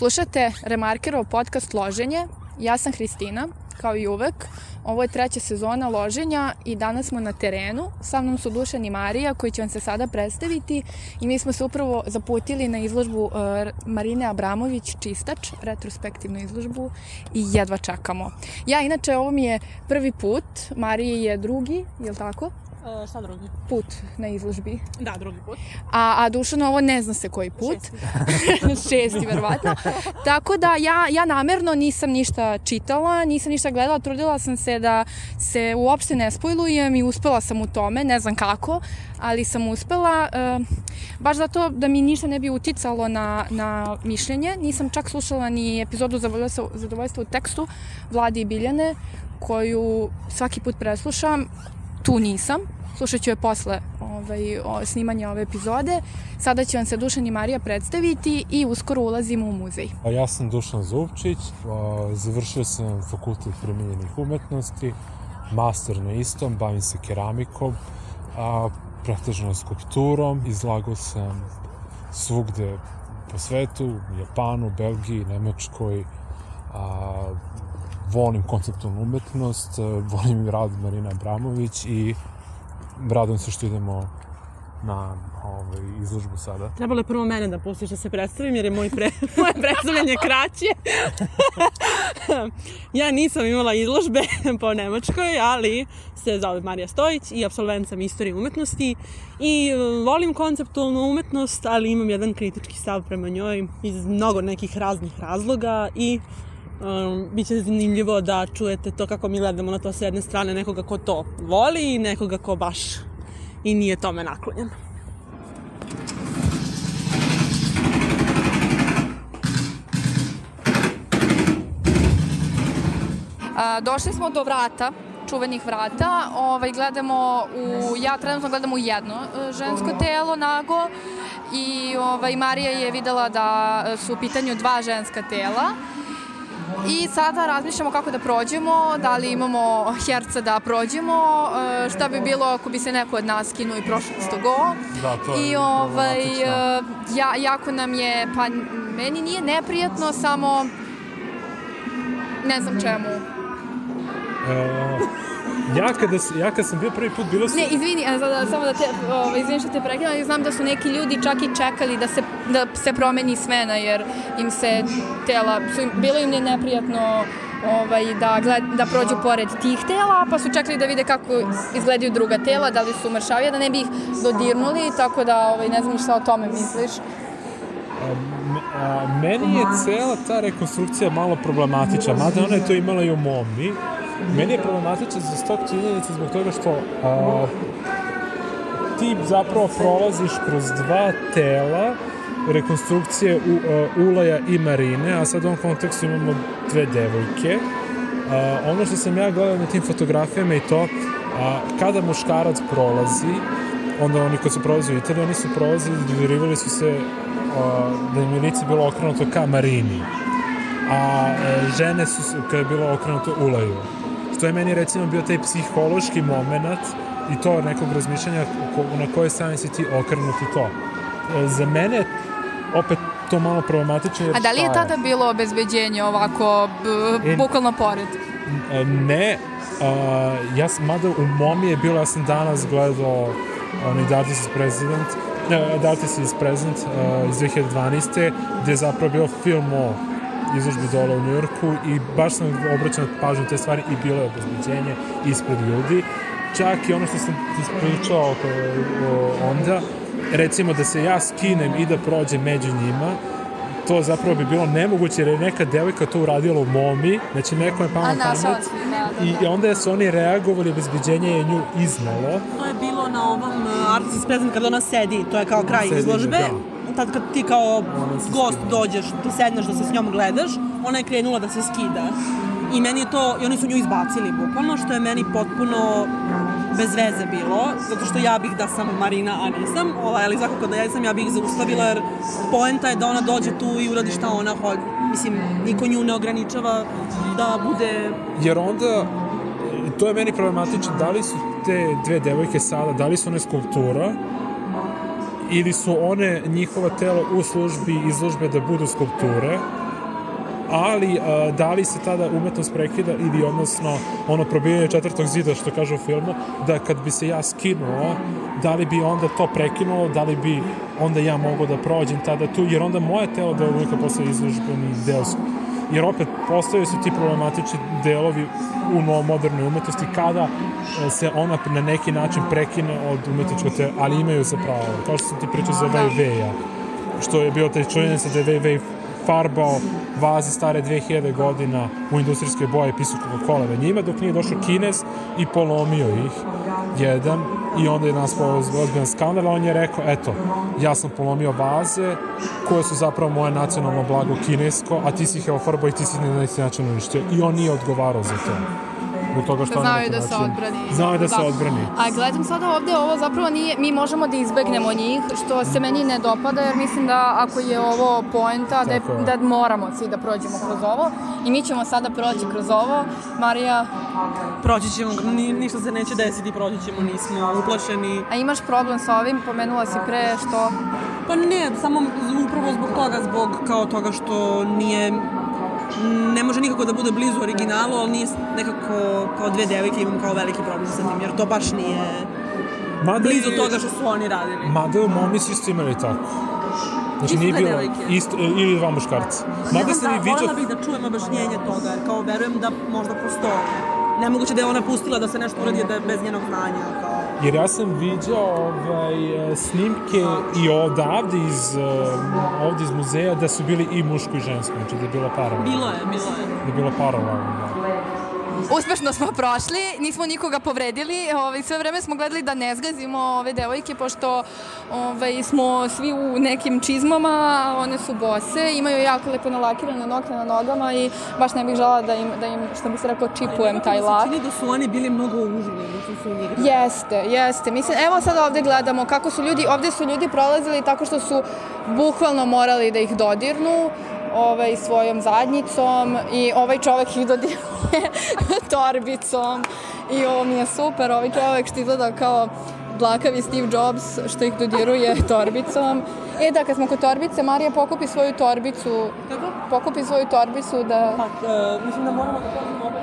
Slušate Remarkerov podcast Loženje. Ja sam Hristina, kao i uvek. Ovo je treća sezona loženja i danas smo na terenu. Sa mnom su Dušan i Marija koji će vam se sada predstaviti i mi smo se upravo zaputili na izložbu uh, Marine Abramović Čistač, retrospektivnu izložbu i jedva čekamo. Ja, inače, ovo mi je prvi put, Mariji je drugi, je li tako? E, šta drugi? Put na izložbi. Da, drugi put. A, a Dušan ovo ne zna se koji put. Šesti. Šesti, verovatno. Tako da ja, ja namerno nisam ništa čitala, nisam ništa gledala, trudila sam se da se uopšte ne spojlujem i uspela sam u tome, ne znam kako, ali sam uspela, e, baš zato da mi ništa ne bi uticalo na, na mišljenje. Nisam čak slušala ni epizodu zadovoljstva, zadovoljstva u tekstu Vladi i Biljane, koju svaki put preslušam, tu nisam, slušat ću je posle ovaj, o, snimanja ove epizode. Sada će vam se Dušan i Marija predstaviti i uskoro ulazimo u muzej. Ja sam Dušan Zupčić, a, završio sam fakultet primenjenih umetnosti, master na istom, bavim se keramikom, a, pretežno skulpturom, izlagao sam svugde po svetu, Japanu, Belgiji, Nemačkoj, a, konceptualnu umetnost, volim rad Marina Abramović i radujem se što idemo na ovaj, izložbu sada. Trebalo je prvo mene da pustiš da se predstavim, jer je moj pre, moje predstavljanje kraće. ja nisam imala izložbe po Nemačkoj, ali se zove Marija Stojić i absolvent sam istorije umetnosti i volim konceptualnu umetnost, ali imam jedan kritički stav prema njoj iz mnogo nekih raznih razloga i um, bit će zanimljivo da čujete to kako mi gledamo na to s jedne strane nekoga ko to voli i nekoga ko baš i nije tome naklonjen. A, došli smo do vrata, čuvenih vrata. Ovaj, gledamo u, ja trenutno gledam u jedno e, žensko telo nago i ovaj, Marija je videla da su u pitanju dva ženska tela. I sada razmišljamo kako da prođemo, da li imamo herca da prođemo, e, šta bi bilo ako bi se neko od nas skinuo i prošlo isto go. Da, to je I ovaj, e, ja, jako nam je, pa meni nije neprijatno, samo ne znam čemu. E, ja, kada, ja kad sam bio prvi put, bilo sam... Ne, izvini, a, da, samo da te, ovaj, izvini što te prekidam, ali znam da su neki ljudi čak i čekali da se, da se promeni smena, jer im se tela, su, im, bilo im je neprijatno ovaj, da, gled, da prođu pored tih tela, pa su čekali da vide kako izgledaju druga tela, da li su mršavije, da ne bi ih dodirnuli, tako da ovaj, ne znam šta o tome misliš. A, a, meni je cela ta rekonstrukcija malo problematična, mada ona je to imala i u momi. Meni je problematična za stok činjenica zbog toga što a, ti zapravo prolaziš kroz dva tela rekonstrukcije u, a, Ulaja i Marine, a sad u ovom kontekstu imamo dve devojke. A, ono što sam ja gledao na tim fotografijama i to, a, kada muškarac prolazi, onda oni koji su prolazili u Italiji, oni su prolazili, dovirivali su se a, da im je lice bilo okrenuto ka Marini, a e, žene su, kada je bilo okrenuto Ulaju. Što je meni recimo bio taj psihološki moment i to nekog razmišljanja na koje strane si ti okrenuti to. E, za mene opet to malo problematično. Jer A da li je tada bilo obezbeđenje ovako, b, E, bukvalno pored? E, Ne, a, ja sam, mada u momi je bilo, ja sam danas gledao onaj Dartis is President, ne, Dartis is President iz 2012. gde je zapravo bio film o izložbi dole u Njujorku i baš sam obraćao pažnju te stvari i bilo je obezbeđenje ispred ljudi. Čak i ono što sam ti pričao oko, o, onda, recimo da se ja skinem i da prođem među njima, to zapravo bi bilo nemoguće jer je neka devojka to uradila u momi, znači neko je pao na pamet da, da, i, onda su oni reagovali, obezbeđenje je nju iznalo. To je bilo na ovom uh, Artis Present kad ona sedi, to je kao kraj Sedi, izložbe. da. Tad kad ti kao gost dođeš, ti sedneš da se s njom gledaš, ona je krenula da se skida. I meni je to, i oni su nju izbacili bukvalno, što je meni potpuno bez veze bilo, zato što ja bih da sam Marina, a nisam, ovaj, ali svakako da ja nisam, ja bih ih zaustavila, jer poenta je da ona dođe tu i uradi šta ona hoće. Mislim, niko nju ne ograničava da bude Jer onda, to je meni problematično, da li su te dve devojke sada, da li su one skulptura ili su one njihova tela u službi izložbe da budu skulpture ali uh, da li se tada umetnost prekida ili odnosno ono probijanje četvrtog zida što kaže u filmu, da kad bi se ja skinuo, da li bi onda to prekinulo, da li bi onda ja mogao da prođem tada tu, jer onda moje telo da uvijek postaje izložbeni deo jer opet postoje su ti problematični delovi u modernoj umetnosti kada e, se ona na neki način prekine od umetničkog tela, ali imaju za pravo. Kao što sam ti pričao za Weiwei-a, što je bio taj čujenica da je Weiwei farbao vaze stare 2000 godina u industrijske boje pisao Coca-Cola njima dok nije došao Kinez i polomio ih jedan i onda je nas ozbiljan skandal, on je rekao, eto, ja sam polomio vaze koje su zapravo moje nacionalno blago kinesko, a ti si ih evo farbao i ti si na neki način uništio. I on nije odgovarao za to zbog toga što znaju da se odbrani. Znaju da, da se odbrani. A gledam sada ovde, ovo zapravo nije, mi možemo da izbegnemo njih, što se meni ne dopada, jer mislim da ako je ovo poenta, da, je, da moramo svi da prođemo kroz ovo. I mi ćemo sada proći kroz ovo. Marija? Proći ćemo, ni, ništa se neće desiti, proći ćemo, nismo uplašeni. A imaš problem sa ovim? Pomenula si pre što... Pa ne, samo upravo zbog toga, zbog kao toga što nije ne može nikako da bude blizu originalu, ali nije nekako kao dve devojke imam kao veliki problem sa tim, jer to baš nije Mada blizu je, toga što su oni radili. Mada u momi su isto imali tako. Znači nije bilo isto, ili dva muškarca. Mada sam da, i vidio... Voljela bih da čujem objašnjenje toga, jer kao verujem da možda postoje. Nemoguće da je ona pustila da se nešto uradi da bez njenog znanja. Kao Jer ja sam viđao ovaj, snimke i odavde iz, eh, ovde iz muzeja da su bili i muško i žensko, znači da je bila paralelno. Bilo je, bilo je. Da je bilo paralelno, da. Uspešno smo prošli, nismo nikoga povredili, ovaj, sve vreme smo gledali da ne zgazimo ove devojke, pošto ovaj, smo svi u nekim čizmama, one su bose, imaju jako lepo nalakirane nokte na nogama i baš ne bih žela da im, da im što bi se rekao, čipujem taj lak. Čini da su oni bili mnogo uživljeni, su njih. Jeste, jeste. Mislim, evo sad ovde gledamo kako su ljudi, ovde su ljudi prolazili tako što su bukvalno morali da ih dodirnu, ovaj, svojom zadnjicom i ovaj čovek ih dodiruje torbicom i ovo mi je super, ovaj čovek što izgleda kao dlakavi Steve Jobs što ih dodiruje torbicom. E da, kad smo kod torbice, Marija pokupi svoju torbicu. Kako? Pokupi svoju torbicu da... Pa, uh, mislim da moramo da opet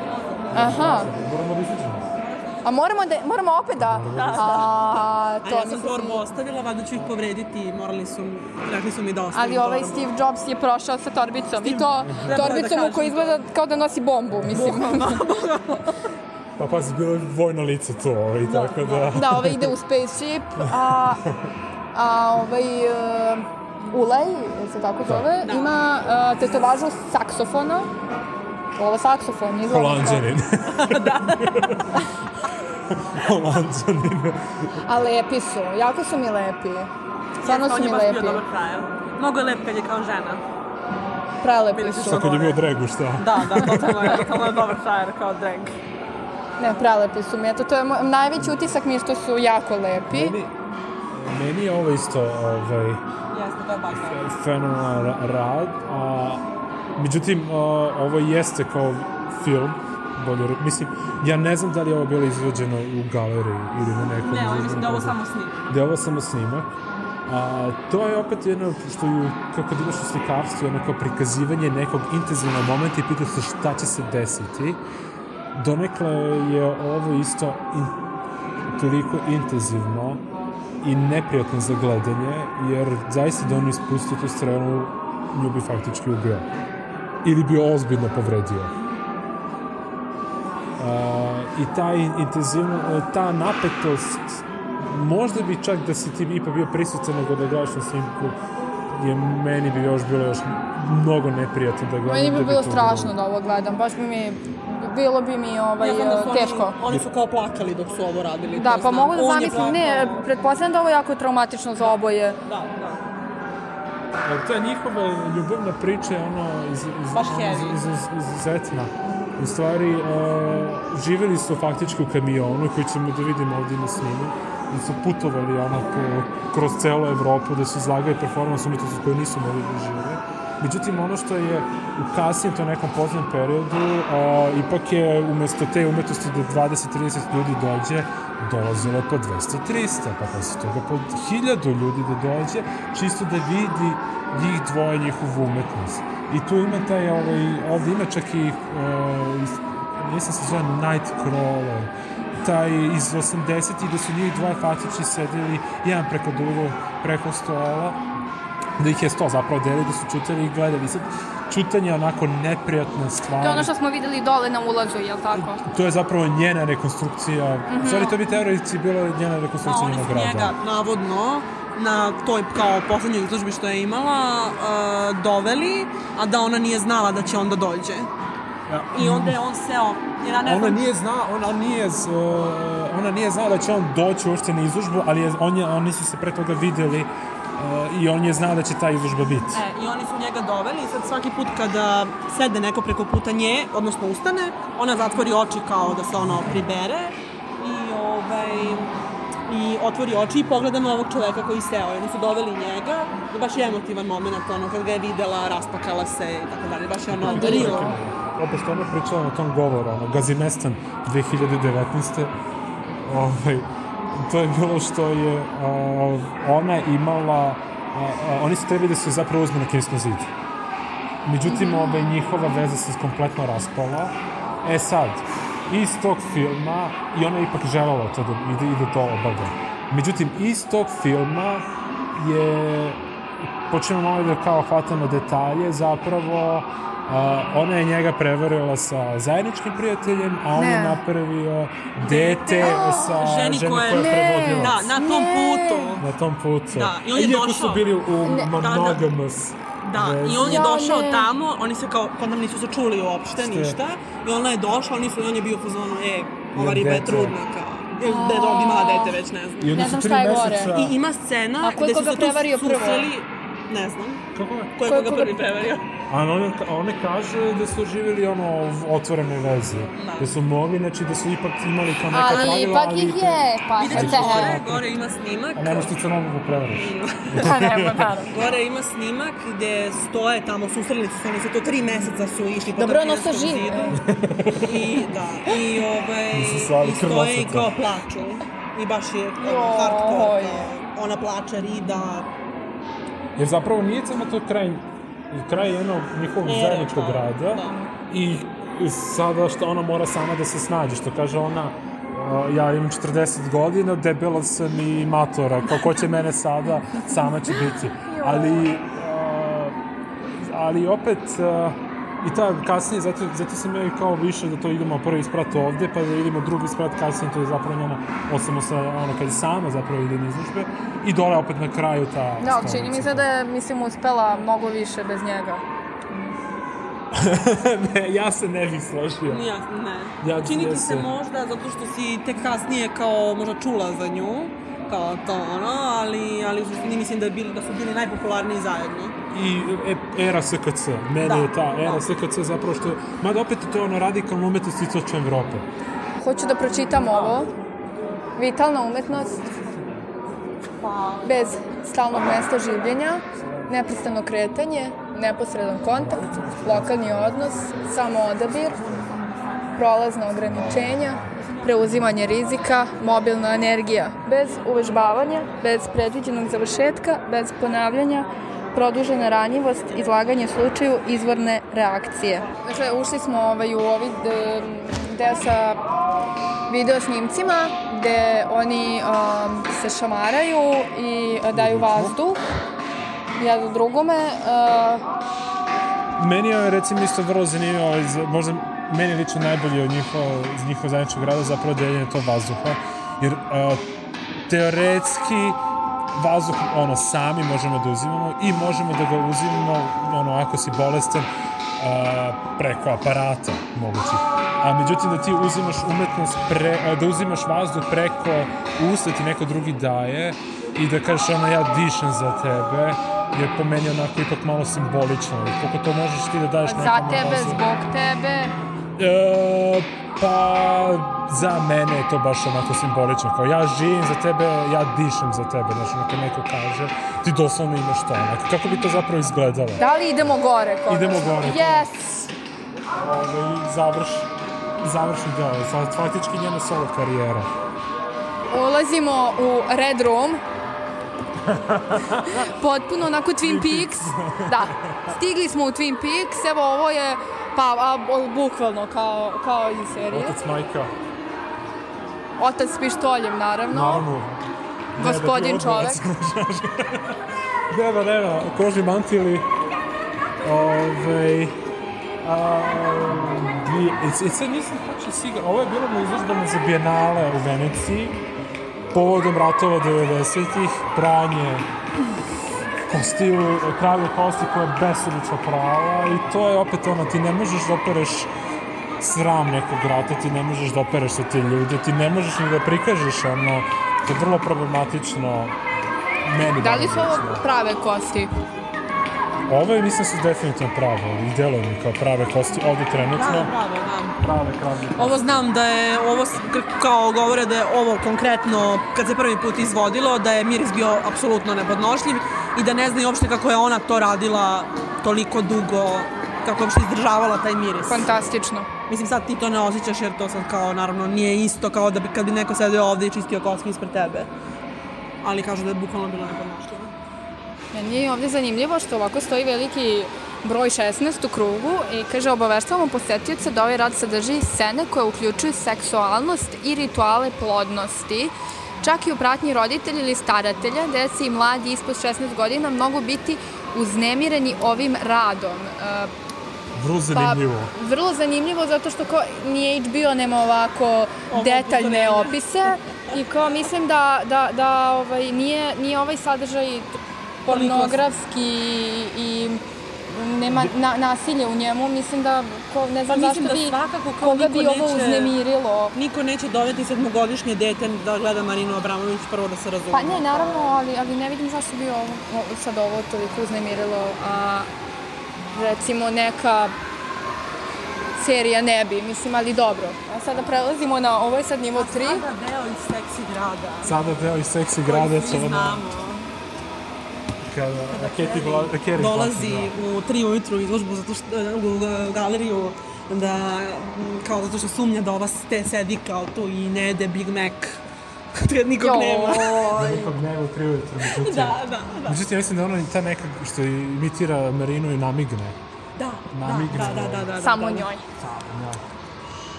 Aha. Moramo da ističemo. A moramo, da, moramo opet da... Da, da. A, to A ja sam torbu ostavila, valjda ću ih povrediti, morali su, rekli su mi da ostavim Ali ovaj torbu. Steve Jobs je prošao sa torbicom Steve, i to torbicom da u kojoj izgleda kao da nosi bombu, mislim. Pa pazi, bilo je vojno lice to, ovaj, da, tako da... Da, ovaj ide u spaceship, a, a ovaj... Uh, Ulej, se tako da. zove, da. ima uh, tetovažu saksofona. Ovo je saksofon, izgleda. Holandjanin. da. Holandjanin. A lepi su, jako su mi lepi. Stvarno su mi lepi. On je baš bio dobar frajer. Mnogo je lep kad je kao žena. Prelepi su. Sad kad je bio dregu, šta? Da, da, totalno je, totalno je dobar frajer kao drag. Ne, prelepi su mi. Eto, to je moj, najveći utisak mi je što su jako lepi. Meni, meni je ovo isto ovaj, Jeste, to je baš fenomenalan rad, a međutim, a, ovo jeste kao film, bolje, mislim, ja ne znam da li je ovo bilo izvođeno u galeriji ili na nekom... Ne, ali mislim da je ovo samo snimak. Da je ovo samo snimak. A, to je opet jedno što ju, kako da imaš u slikarstvu, jedno kao prikazivanje nekog intenzivnog momenta i pita se šta će se desiti. Donekle je ovo isto in, toliko intenzivno i neprijatno za gledanje, jer zaista da on ispusti tu strelu, nju bi faktički ubio. Ili bi ozbiljno povredio. I ta intenzivno, ta napetost možda bi čak da si ti ipak bio prisutan nego da gledaš na snimku je meni bi još bilo još mnogo neprijatno da gledam. Meni bi da bilo strašno da ovo gledam, baš bi mi bilo bi mi ovaj, ja da teško. Oni, oni su kao plakali dok su ovo radili. Da, pa mogu da zamislim, ne, pretpostavljam da ovo jako traumatično za oboje. Da, da. Ta njihova ljubavna priča je ono iz, iz, Baš iz, iz, iz, izuzetna. U stvari, uh, živeli su faktički u kamionu koji ćemo da vidimo ovdje na snimu da su putovali ono po, kroz celu Evropu, da su izlagali performans umetnosti koje nisu mogli da žive. Međutim, ono što je u kasnijem to nekom poznom periodu, a, ipak je umesto te umetnosti da 20-30 ljudi dođe, dolazilo po 200-300, pa posle toga po 1000 ljudi da dođe, čisto da vidi njih dvoje njihovu umetnost. I tu ima taj, ovaj, ovde ima čak i, uh, iz, mislim se zove Nightcrawler, taj iz 80-ih da su njih dvoje fatići sedeli jedan preko drugog, preko stola, da ih je sto zapravo delili, da su čutali i gledali. Sad, čutanje je onako neprijatna stvar. To je ono što smo videli dole na ulazu, jel tako? To je zapravo njena rekonstrukcija. Mm -hmm. Sorry, to bi teoretici bila njena rekonstrukcija Da, oni njenog su grada. njega, navodno, na toj kao poslednjoj izložbi što je imala, uh, doveli, a da ona nije znala da će on da dođe. Ja, I onda je on seo, jer ja ne Ona znam... nije zna, ona nije, z- uh, ona nije znala da će on doći uopšte na izložbu, ali je, on je, oni su se pre toga videli uh, i on je znao da će ta izložba biti. E, i oni su njega doveli i sad svaki put kada sede neko preko puta nje, odnosno ustane, ona zatvori oči kao da se ono pribere i ovaj i otvori oči i pogleda na ovog čoveka koji seo. I oni su doveli njega, baš je emotivan moment, ono, kad ga je videla, raspakala se i tako dalje, baš je ono real. Opet što ona pričala na tom govoru, ono, Gazimestan 2019. Ovaj, to je bilo što je uh, ona imala, uh, uh, oni su trebali da se zapravo uzme na kineskom zidu. Međutim, ovaj, njihova veza se kompletno raspala. E sad, iz tog filma, i ona je ipak želela to da ide, ide to obavlja. Međutim, iz tog filma je, počnemo malo da kao hvatamo detalje, zapravo, a, ona je njega prevarila sa zajedničkim prijateljem, a on je Ne. napravio dete sa ženi ženi koja je- koja je Ne. prevodilac. Da, na tom Ne. putu. Na tom putu. Da, i on je Iako došao. su bili u Ne. Da, da. Da, vezi. i on je došao ne. tamo, oni se kao, kod nam nisu se čuli uopšte, Šta? ništa, i ona je došla, oni su, i on je bio u fazonu, e, ova Jel riba je dete? trudna, kao, ili da je imala dete, već ne znam. I onda Ne znam šta je gore. I ima scena gde su se tu susreli, ne znam, Kako je? ko je Ko je koga koga- prvi prevario. A one, one kaže da su živjeli ono u otvorenoj vezi. Da. Da su mogli, znači da su ipak imali kao neka Ali pravila, ipak ali... ih je, pa ćeš te. gore, gore ima snimak. A nemaš ti crnogu da prevariš. Pa nema, naravno. Gore ima snimak gde stoje tamo, susreli su se, oni su to tri meseca su išli po Dobro, ono sa žive. zidu. I da, i ovaj, i stoje i kao plaču. I baš je hardcore, ona plače, rida. Jer zapravo nije samo to kraj, kraj jednog njihovog Ere, zajedničkog kao, grada. da. I sada što ona mora sama da se snađe, što kaže ona, ja imam 40 godina, debela sam i matora, kao ko će mene sada, sama će biti. Ali, ali opet, i ta kasnije, zato, zato sam ja i kao više da to idemo prvi sprat ovde, pa da idemo drugi sprat kasnije, to je zapravo njena osamo sa, ono, kad je sama zapravo ide na izložbe, i dole opet na kraju ta... Da, ali čini mi se da je, mislim, uspela mnogo više bez njega. ne, ja se ne bih složio. Ja, ne. Ja- Čini ti se- možda zato što si tek kasnije kao možda čula za nju, kao to ono, ali, ali u suštini mislim da, bili, da su bili najpopularniji zajedno. i e, era SKC. Meni Da, je ta era da. SKC zapravo što... Mada opet je to ono radikalna umetnost istočne Evrope. Hoću da pročitam ovo. Vitalna umetnost bez stalnog mesta življenja, neprestano kretanje, neposredan kontakt, lokalni odnos, samo odabir, prolazna ograničenja, preuzimanje rizika, mobilna energija, bez uvežbavanja, bez predviđenog završetka, bez ponavljanja, produžena ranjivost, izlaganje slučaju, izvorne reakcije. Dakle, ušli smo ovaj, u d- deo sa video snimcima gde oni um, se šamaraju i uh, daju vazduh jedno drugome. Uh, Meni je recimo isto vrlo zanimljivo, ovaj, možda meni lično najbolje od njihova, iz njihovog zajedničkog rada zapravo deljenje tog vazduha. Jer uh, teoretski vazduh ono sami možemo da uzimamo i možemo da ga uzimamo ono ako si bolestan uh, preko aparata mogućih. A međutim da ti uzimaš umetnost pre, a, da uzimaš vazduh preko usta ti neko drugi daje i da kažeš ono ja dišem za tebe je po meni onako ipak malo simbolično. Koliko to možeš ti da daješ nekom za tebe, vazduh? zbog tebe. E, pa za mene je to baš onako simbolično. Kao ja živim za tebe, ja dišem za tebe. Znaš, onako neko kaže, ti doslovno imaš to. Onako, kako bi to zapravo izgledalo? Da li idemo gore? konačno? Idemo gore. Yes! Ovaj, završ, završni deo. Faktički njena solo karijera. Ulazimo u Red Room. Potpuno onako Twin Peaks. Da, stigli smo u Twin Peaks, evo ovo je, pa, a, bukvalno kao, kao iz serije. Otac majka, Otac s pištoljem, naravno. naravno. Gospodin čovek. Nema, nema, kožni mantili. Ove, a, i, i sad nisam tačno siguran, ovo je bilo na izložbama za Bienale u Veneciji, povodom ratova 90-ih, pranje kostiju, kralje kosti koja je besobično prava i to je opet ono, ti ne možeš da opereš sram nekog rata, ti ne možeš da opereš sa te ljude, ti ne možeš ni da prikažeš ono, to je vrlo problematično meni. Da li su ovo prave kosti? Ove mislim su definitivno prave i deluju mi kao prave kosti ovde trenutno. Da, bravo, da. Prave kralje. Ovo znam da je, ovo kao govore da je ovo konkretno, kad se prvi put izvodilo, da je miris bio apsolutno nepodnošljiv i da ne znaju uopšte kako je ona to radila toliko dugo, kako je uopšte izdržavala taj miris. Fantastično. Mislim, sad ti to ne osjećaš jer to sad kao, naravno, nije isto kao da bi, kad bi neko sedeo ovde i čistio koske ispred tebe. Ali kažu da je bukvalno bilo nepodnošljivo. Meni je ovde zanimljivo što ovako stoji veliki broj 16 u krugu i kaže obaveštavamo posetioce da ovaj rad sadrži scene koje uključuju seksualnost i rituale plodnosti. Čak i u pratnji roditelja ili staratelja, deci i mladi ispod 16 godina mogu biti uznemireni ovim radom. E, Vrlo zanimljivo. Pa, vrlo zanimljivo zato što kao nije HBO nema ovako detaljne upozorenja. opise i kao mislim da, da, da ovaj, nije, nije ovaj sadržaj pornografski i nema na, nasilje u njemu, mislim da ko, ne znam Pa zašto da bi, svakako kao koga bi ovo neće- uznemirilo. Niko neće doveti sedmogodišnje dete da gleda Marinu Abramović, prvo da se razume. Pa ne, naravno, ali, ali ne vidim zašto bi ovo, o- sad ovo toliko uznemirilo, a recimo neka serija ne bi, mislim, ali dobro. A sada prelazimo na, ovo je sad nivo 3. Sada deo iz seksi grada. Sada deo iz seksi grada Svi ono, znamo. Kada Raketi Rakeri Dolazi u tri ujutru izložbu zato što, u galeriju da, kao zato što sumnja da ova ste sedi kao tu i ne jede Big Mac. Kad nikog nema. Nekog nema u tri ujutru, međutim. Da, da, da. Međutim, ja mislim da ona ta neka što imitira Marinu i namigne. Da, da, Namigne. da, da, da, da. Samo da. njoj. Ja.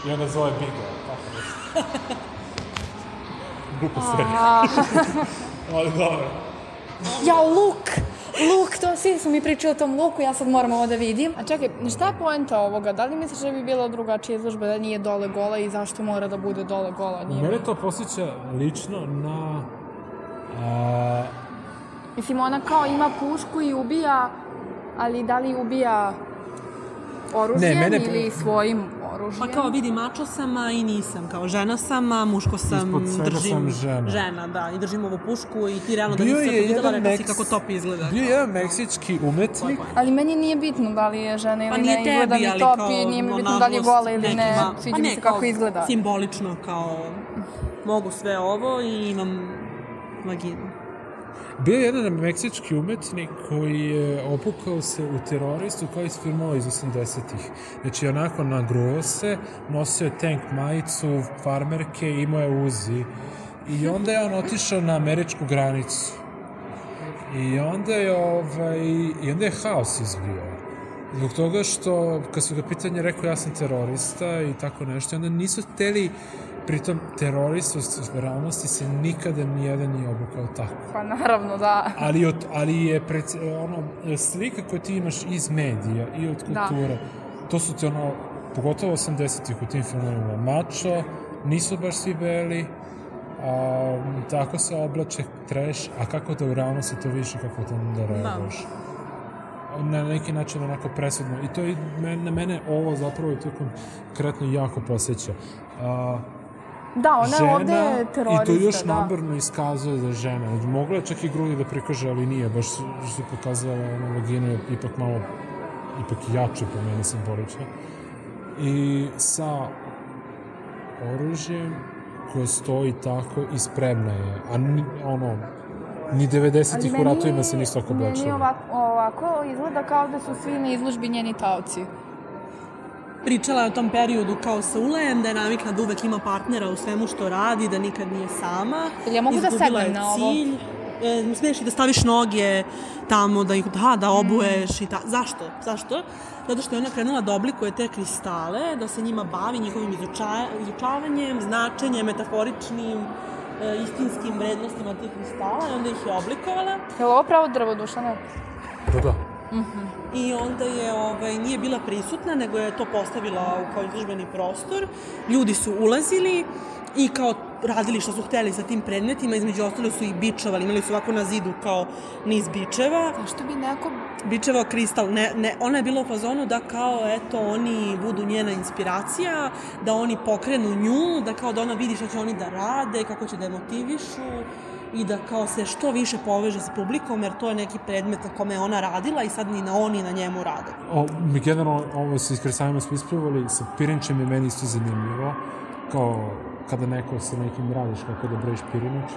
I onda zove Biga, tako nešto. Glupo serija. Ali dobro. Ja, luk! Luk, to svi su mi pričali o tom luku, ja sad moram ovo da vidim. A čekaj, šta je poenta ovoga? Da li misliš da bi bila drugačija izložba da nije dole gola i zašto mora da bude dole gola? Nije... Mene to posjeća lično na... A, Mislim, ona kao ima pušku i ubija, ali da li ubija oružjem Ne, mene- ili svojim oružjem? Pa kao vidi, mačo sam, a i nisam. Kao žena sam, a muško sam, Ispod svega držim... sam žena. Žena, da. I držim ovu pušku i ti realno da bio je to videla, jedan rekla si Meks... kako top izgleda. Bio je jedan meksički umetnik Ali meni nije bitno da li je žena ili Pa ne, nije izgleda mi top kao... i nije mi no, bitno da li je gola ili ne, sviđa pa mi ne, se kako izgleda. Simbolično, kao... Mogu sve ovo i imam vaginu. Bio je jedan meksički umetnik koji je opukao se u teroristu kao iz filmova iz 80-ih. Znači, onako nagruo se, nosio je tank majicu, farmerke, imao je uzi. I onda je on otišao na američku granicu. I onda je, ovaj, i onda je haos izbio. Zbog toga što, kad su ga pitanje rekao ja sam terorista i tako nešto, onda nisu hteli, pritom terorist u realnosti se nikada nijedan nije obukao tako Pa naravno, da. ali, od, ali je pred, ono, slika koju ti imaš iz medija i od Da. kulture, to su ti ono, pogotovo 80-ih u tim filmovima, mačo, nisu baš svi beli, a, tako se oblače trash, a kako da u realnosti to više, kako to da reaguješ. Na neki način onako presudno. I to i na mene ovo zapravo i to konkretno jako posjeća. A, Da, ona je ovde terorista, i to još da. namerno iskazuje da je žena. Mogla je čak i grudi da prikaže, ali nije. Baš su, su pokazala ono vaginu je ipak malo ipak jače po meni simbolično. I sa oružjem koje stoji tako i spremna je. A ni, ono, ni 90-ih u ratovima se nisu tako Meni oblačili. ovako, ovako izgleda kao da su svi na izložbi njeni taoci. Pričala je o tom periodu kao sa Ulajem, da je navikla da uvek ima partnera u svemu što radi, da nikad nije sama. Jel ja mogu da Izgubila sednem na ovo? cilj. e, smiješ i da staviš noge tamo, da ih da, da obuješ i ta. Zašto? Zašto? Zato što je ona krenula da oblikuje te kristale, da se njima bavi njihovim izuča, izučavanjem, značenjem, metaforičnim, e, istinskim vrednostima tih kristala i onda ih je oblikovala. Je li ovo pravo drvo, Dušana? Da, da. I onda je, ovaj, nije bila prisutna, nego je to postavila u kao izložbeni prostor. Ljudi su ulazili i kao radili što su hteli sa tim predmetima, između ostalo su ih bičevali, imali su ovako na zidu kao niz bičeva. Zašto bi neko... Bičevao kristal, ne, ne, ona je bila u fazonu da kao, eto, oni budu njena inspiracija, da oni pokrenu nju, da kao da ona vidi šta će oni da rade, kako će da je motivišu i da kao se što više poveže sa publikom, jer to je neki predmet na kome je ona radila i sad ni na oni na njemu rade. O, mi generalno, ovo sa iskresavima smo ispravili, sa pirinčem je meni isto zanimljivo, kao kada neko sa nekim radiš kako da brejiš pirinč,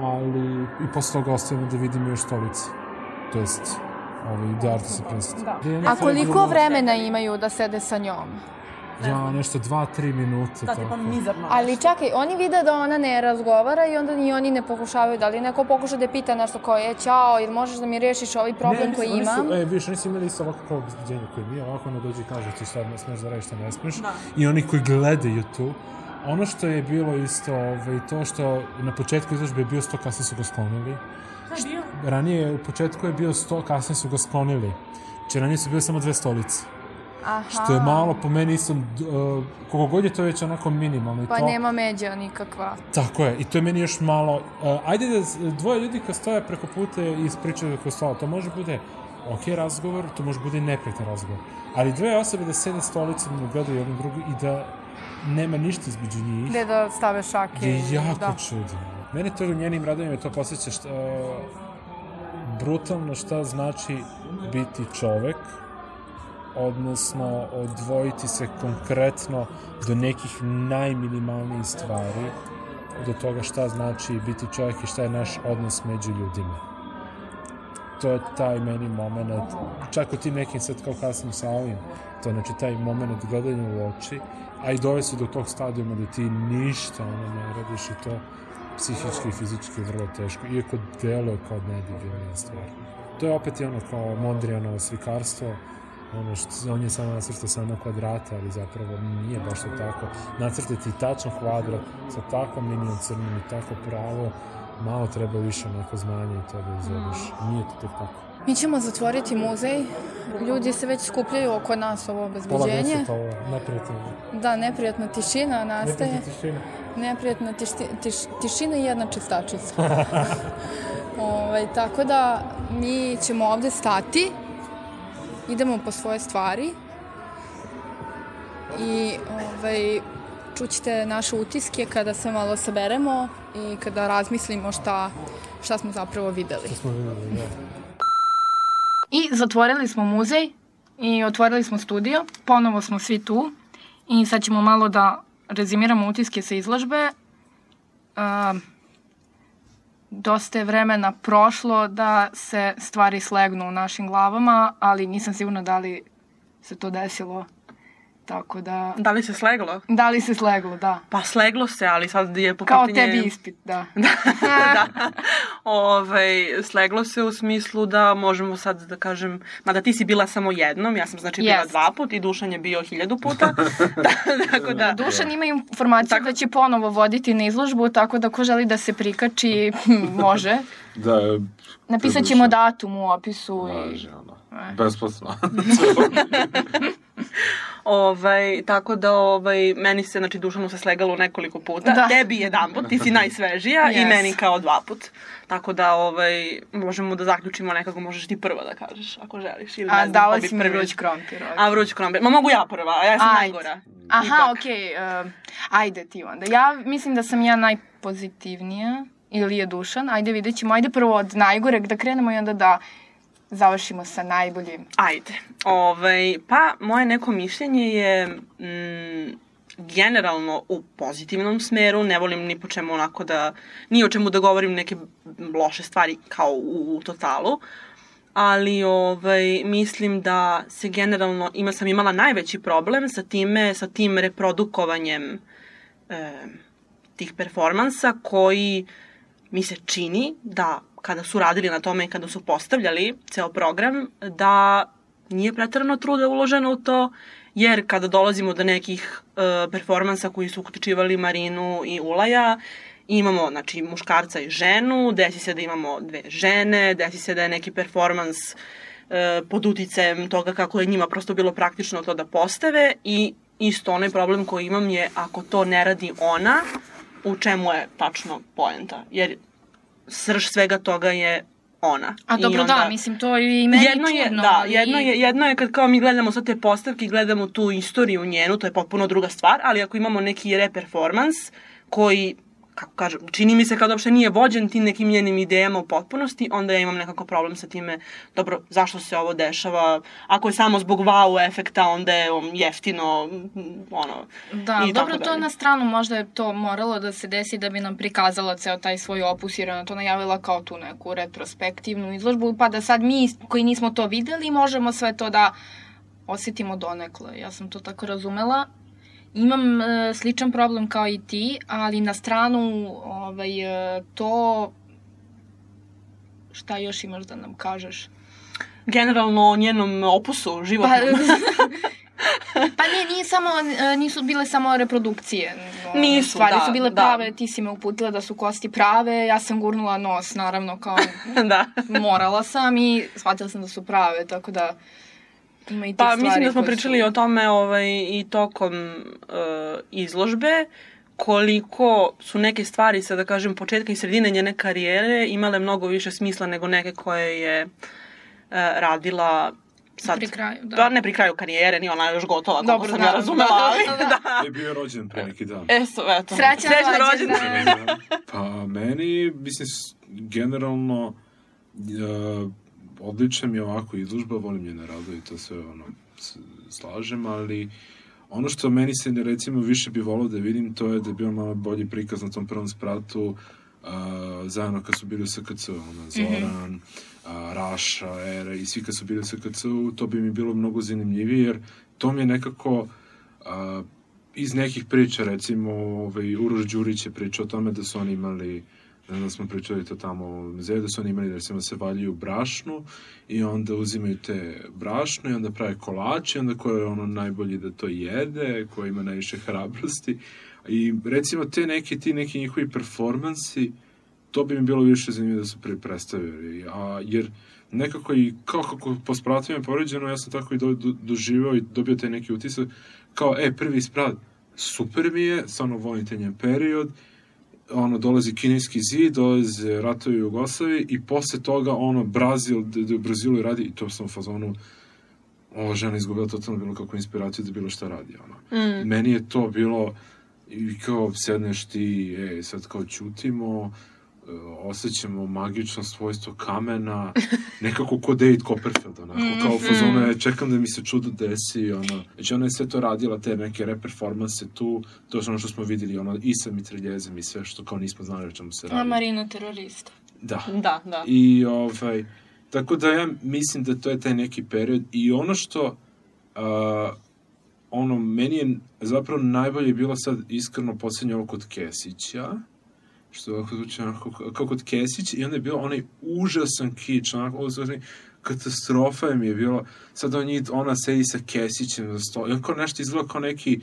ali i posle toga ostavimo da vidimo još stolice. To jest, ovaj, da arti se predstav. Da. A koliko vremena imaju da sede sa njom? Ja, nešto dva, tri minute. Da, tipa mizarno. Ali čekaj, oni vide da ona ne razgovara i onda ni oni ne pokušavaju. Da li neko pokuša da je pita nešto kao je, ćao, ili možeš da mi rešiš ovaj problem ne, koji oni imam? Su, e, viš, oni su imali isto ovako kao obzbeđenje koje mi, ovako ono dođe i kaže ti šta ne smeš da radiš, šta ne smeš. Da. I oni koji gledaju tu, ono što je bilo isto, ovaj, to što na početku izložbe je bio sto, kasnije su ga sklonili. Šta je bio? Ranije, u početku je bio sto, kasnije su ga sklonili. Znači, ranije su bile samo dve stolice. Aha. Što je malo, po meni isto, uh, koliko god je to već onako minimalno i Pa to. nema međa nikakva. Tako je, i to je meni još malo... Uh, ajde da dvoje ljudi kad stoje preko puta i ispričaju kako stola, to može bude ok razgovor, to može bude i nepretan razgovor. Ali dve osobe da sede stolicom i gledaju jednu drugu i da nema ništa između njih, Gde da stave šake. je i- jako da. čudno. Mene to u njenim radovima to posjeća šta, brutalno šta znači biti čovek, odnosno odvojiti se konkretno do nekih najminimalnijih stvari, do toga šta znači biti čovjek i šta je naš odnos među ljudima. To je taj meni moment, čak u tim nekim sad kao kasnim sa ovim, to znači taj moment gledanja u oči, a i dove se do tog stadijuma da ti ništa ono ne radiš i to psihički i fizički vrlo teško, iako deluje kao najdebilnija stvar. To je opet ono kao Mondrianovo slikarstvo, ono što, on je samo nacrtao samo kvadrate, ali zapravo nije baš to tako. Nacrtati tačno kvadrat sa takvom linijom crnom i tako pravo, malo treba više neko znanje i to da izvedeš. Nije to tek tako. Mi ćemo zatvoriti muzej. Ljudi se već skupljaju oko nas ovo Pola obezbeđenje. deseta ovo, neprijatno. Da, neprijatna tišina nastaje. Neprijatna tišina. Neprijatna tišti, tiš, tišina i jedna čistačica. ovaj, tako da mi ćemo ovde stati, idemo po svoje stvari i ovaj, čućete naše utiske kada se malo saberemo i kada razmislimo šta, šta smo zapravo videli. To smo videli, da. I zatvorili smo muzej i otvorili smo studio. Ponovo smo svi tu i sad ćemo malo da rezimiramo utiske sa izložbe. Uh, dosta je vremena prošlo da se stvari slegnu u našim glavama, ali nisam sigurna da li se to desilo. Tako da... Da li se sleglo? Da li se sleglo, da. Pa sleglo se, ali sad je po Kao tebi ispit, da. da. Ove, sleglo se u smislu da možemo sad da kažem, mada ti si bila samo jednom, ja sam znači bila Jest. dva put i Dušan je bio hiljadu puta. da, tako da, Dušan ima informaciju da će ponovo voditi na izložbu, tako da ko želi da se prikači, može. Da, Napisat ćemo datum u opisu. I... Važi, ono. Besplatno. ovaj, tako da ovaj, meni se, znači Dušanu se slegalo nekoliko puta, Da. tebi jedan put, ti si najsvežija i Yes. meni kao dva put. Tako da ovaj, možemo da zaključimo nekako, možeš ti prva da kažeš, ako želiš. Ili, A ne znam, dala si mi vruć krompir. ok. A vruć krompir. Ma mogu ja prva, a ja sam Ajde. najgora. Aha, okej. Okay, uh, ajde ti onda. Ja mislim da sam ja najpozitivnija. Ili je Dušan. Ajde vidjet ćemo. Ajde prvo od najgoreg da krenemo i onda da završimo sa najboljim. Ajde. Ovaj, pa, moje neko mišljenje je mm, generalno u pozitivnom smeru, ne volim ni po čemu onako da, ni o čemu da govorim neke loše stvari kao u, u totalu, ali ovaj, mislim da se generalno, ima sam imala najveći problem sa time, sa tim reprodukovanjem e, tih performansa koji mi se čini da kada su radili na tome i kada su postavljali ceo program, da nije pretrano truda uloženo u to, jer kada dolazimo do nekih uh, performansa koji su uključivali Marinu i Ulaja, imamo znači, muškarca i ženu, desi se da imamo dve žene, desi se da je neki performans uh, pod uticajem toga kako je njima prosto bilo praktično to da postave i isto onaj problem koji imam je ako to ne radi ona, u čemu je tačno poenta. Jer srž svega toga je ona. A dobro, onda, da, mislim, to je i meni jedno čudno. Je, da, ali... jedno je, jedno je kad kao mi gledamo sad te postavke i gledamo tu istoriju njenu, to je potpuno druga stvar, ali ako imamo neki reperformans koji kako kažem, čini mi se kao da uopšte nije vođen tim nekim njenim idejama u potpunosti, onda ja imam nekako problem sa time, dobro, zašto se ovo dešava, ako je samo zbog wow efekta, onda je jeftino, ono, Da, i dobro, to na stranu možda je to moralo da se desi da bi nam prikazala ceo taj svoj opus, jer ona to najavila kao tu neku retrospektivnu izložbu, pa da sad mi koji nismo to videli možemo sve to da osetimo donekle. Ja sam to tako razumela. Imam e, sličan problem kao i ti, ali na stranu ovaj, e, to šta još imaš da nam kažeš? Generalno o njenom opusu Pa, životnom. pa ne, nije samo, e, nisu bile samo reprodukcije. ono, Nisu, stvari da, su bile da. prave, ti si me uputila da su kosti prave, ja sam gurnula nos, naravno, kao da. morala sam i shvatila sam da su prave, tako da ima i Pa stvari mislim da smo pričali su... o tome ovaj, i tokom uh, izložbe, koliko su neke stvari, sad da kažem, početka i sredine njene karijere imale mnogo više smisla nego neke koje je uh, radila sad. Pri kraju, da. Pa ne pri kraju karijere, ni ona još gotova, koliko Dobro, sam da, ja razumela, da, ali da, da. da. Je bio rođen pre neki dan. E, so, eto. Srećan Srećan rođendan. rođendan. Pa meni, mislim, generalno uh, odlična mi je ovako izložba, volim njene radove i to sve ono, slažem, ali ono što meni se ne, recimo više bi volao da vidim, to je da je bio malo bolji prikaz na tom prvom spratu, uh, zajedno kad su bili u SKC, ono, Zoran, mm -hmm. Raša, Ere i svi kad su bili u SKC, to bi mi bilo mnogo zanimljivije, jer to mi je nekako uh, iz nekih priča, recimo, ovaj, Uroš Đurić je pričao o tome da su oni imali ne da smo pričali to tamo u muzeju, da su oni imali da recimo se valjaju brašnu i onda uzimaju te brašno i onda prave kolače onda ko je ono najbolji da to jede, ko ima najviše hrabrosti. I recimo te neki, ti neki njihovi performansi to bi mi bilo više zanimljivo da su pre predstavili, a, jer nekako i kao kako po spratima je poređeno, ja sam tako i do, do, doživao i dobio taj neki utisak, kao, e, prvi sprat, super mi je, stvarno volim njen period, ono, dolazi kineski zid, dolaze ratovi u Jugoslaviji i posle toga, ono, Brazil, da u Brazilu radi, i to sam u fazonu, ova žena izgubila totalno bilo kakvu inspiraciju da bilo šta radi, ono. Mm. Meni je to bilo, i kao sedneš ti, e, sad kao ćutimo, e, osjećamo magično svojstvo kamena, nekako ko David Copperfield, onako, kao u fazonu, je, čekam da mi se čudo desi, ono, znači ona je sve to radila, te neke reperformanse tu, to je ono što smo videli, ono, i sa mitraljezem i sve što kao nismo znali o čemu se A radi. Marina terorista. Da. Da, da. I ovaj, tako da ja mislim da to je taj neki period i ono što uh, ono, meni je zapravo najbolje bilo sad iskreno poslednje ovo kod Kesića, što ovako zvuči onako kao kod Kesić i onda je bilo onaj užasan kič, onako, zvuči, katastrofa je mi je bilo, sad on njih, ona sedi sa Kesićem za sto, i on kao nešto izgleda kao neki,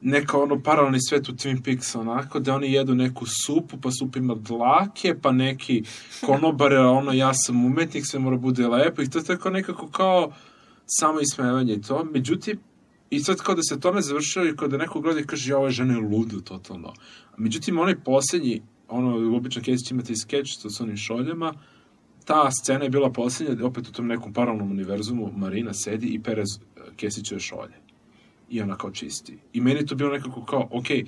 neka ono paralelni svet u Twin Peaks, onako, da oni jedu neku supu, pa sup ima dlake, pa neki konobare, ono, ja sam umetnik, sve mora bude lepo, i to je tako nekako kao samo ismevanje i to, međutim, I sad kao da se tome završilo i kao da neko gleda i kaže, ja, ova žena je luda totalno. Međutim, onaj poslednji, ono, obično Kesić imate i skeč sa onim šoljama, ta scena je bila poslednja, opet u tom nekom paralelnom univerzumu, Marina sedi i pere Kesićeve šolje. I ona kao čisti. I meni je to bilo nekako kao, okej, okay,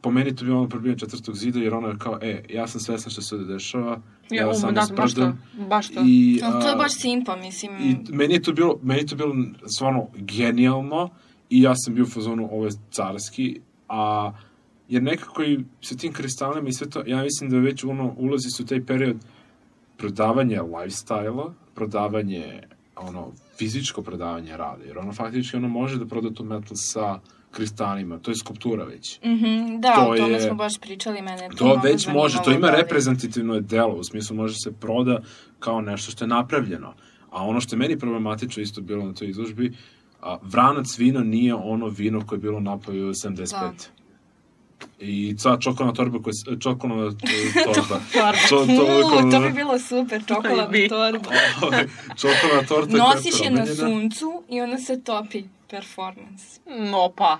po meni je to bilo ono probijanje četvrtog zida, jer ona je kao, e, ja sam svesna što se ovde dešava, ja, Ja, um, sam da, da, baš to, baš to. I, Ali to je a, baš simpa, mislim. I meni je to bilo, meni je to bilo stvarno genijalno i ja sam bio u fazonu ovo je carski, a jer nekako i sa tim kristalima i sve to, ja mislim da već ono, ulazi su taj period prodavanja lifestyle-a, prodavanje ono, fizičko prodavanje rada, jer ono faktički ono može da proda tu metal sa kristalima, to je skulptura već. Mhm, da, To o tome je- smo baš pričali, mene je to, To već može, to ima reprezentativno delo, u smislu može se proda kao nešto što je napravljeno. A ono što je meni problematično isto bilo na toj izložbi, a, vranac vino nije ono vino koje je bilo napoju 75. Da. I ca čokoladna torba koja je, čokoladna e, torba. Torba. Čo, to, U, to bi bilo super, čokoladna bi. torba. Ovaj, čokoladna torta Nosiš je na suncu i onda se topi performance. No pa.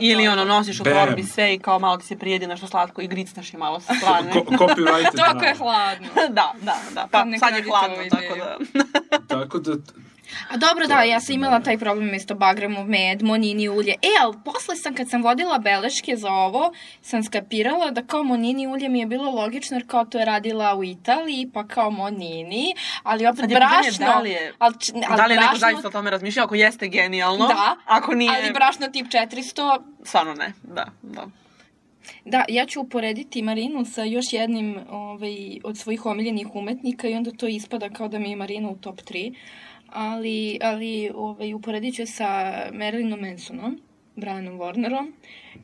Ili ono, nosiš u torbi sve i kao malo ti se prijedi nešto slatko i gricneš je malo sa strane. Ko, copyrighted. Tako je da. hladno. da, da, da. Pa ne sad je hladno, tako da... Tako da, A dobro, da, ja sam imala taj problem isto bagremov med, monini ulje. E, ali posle sam, kad sam vodila beleške za ovo, sam skapirala da kao monini ulje mi je bilo logično, jer kao to je radila u Italiji, pa kao monini, ali opet brašno... da li je, ali, ali da li je neko brašno- zaista o tome razmišljao, ako jeste genijalno, Da, ako nije, ali brašno tip 400, stvarno ne, da, da. Da, ja ću uporediti Marinu sa još jednim ovaj, od svojih omiljenih umetnika i onda to ispada kao da mi je Marina u top 3. Ali, ali ovaj, uporedit ću sa Marilynom Mansonom, Brianom Warnerom,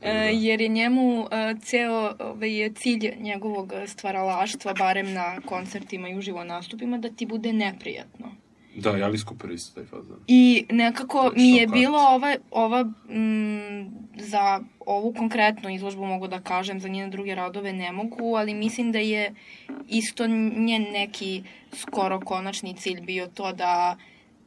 e, jer je njemu e, ceo ovaj, cilj njegovog stvaralaštva, barem na koncertima i uživo nastupima, da ti bude neprijatno. da, ja li skupir isto taj fazan. I nekako mi je bilo ova, ova mm, za ovu konkretnu izložbu mogu da kažem, za njene druge radove ne mogu, ali mislim da je isto njen neki skoro konačni cilj bio to da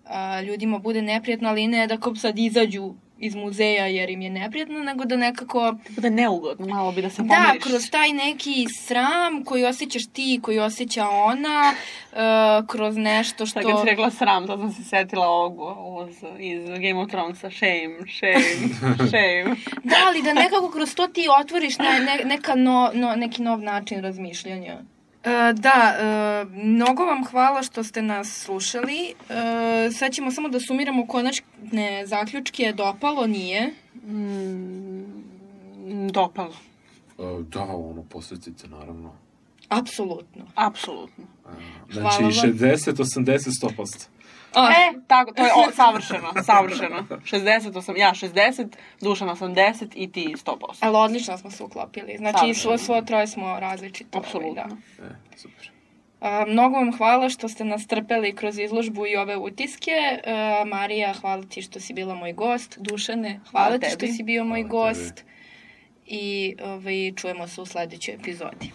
a, ljudima bude neprijatno, ali ne da kao sad izađu iz muzeja jer im je neprijatno, nego da nekako Bude neugodno, malo bi da se da, pomiriš. kroz taj neki sram koji osjećaš ti, koji osjeća ona, uh, kroz nešto što... Sad kad si rekla sram, to sam se setila ovog uz, iz Game of Thronesa, shame, shame, shame. Da, ali da nekako kroz to ti otvoriš ne, ne, neka no, no, neki nov način razmišljanja. E, da, e, mnogo vam hvala što ste nas slušali. E, sad ćemo samo da sumiramo konačne zaključke. Dopalo, nije. Mm, dopalo, da, ono, posvetite, naravno. Apsolutno. apsolutno. Hvala Znači, vam. 60, 80, 100%. A, E, tako, to je o, savršeno, savršeno. 60, osam, ja 60, Dušan 80 i ti 100%. ali odlično smo se uklopili. Znači, svo, svo troje smo različito. ovaj, Apsolutno. Da. E, super. A, mnogo vam hvala što ste nas trpeli kroz izložbu i ove utiske. A, Marija, hvala ti što si bila moj gost. Dušane, hvala, Hvala ti što tebi. si bio moj Hvala tebi. gost. I ovaj, čujemo se u sledećoj epizodi.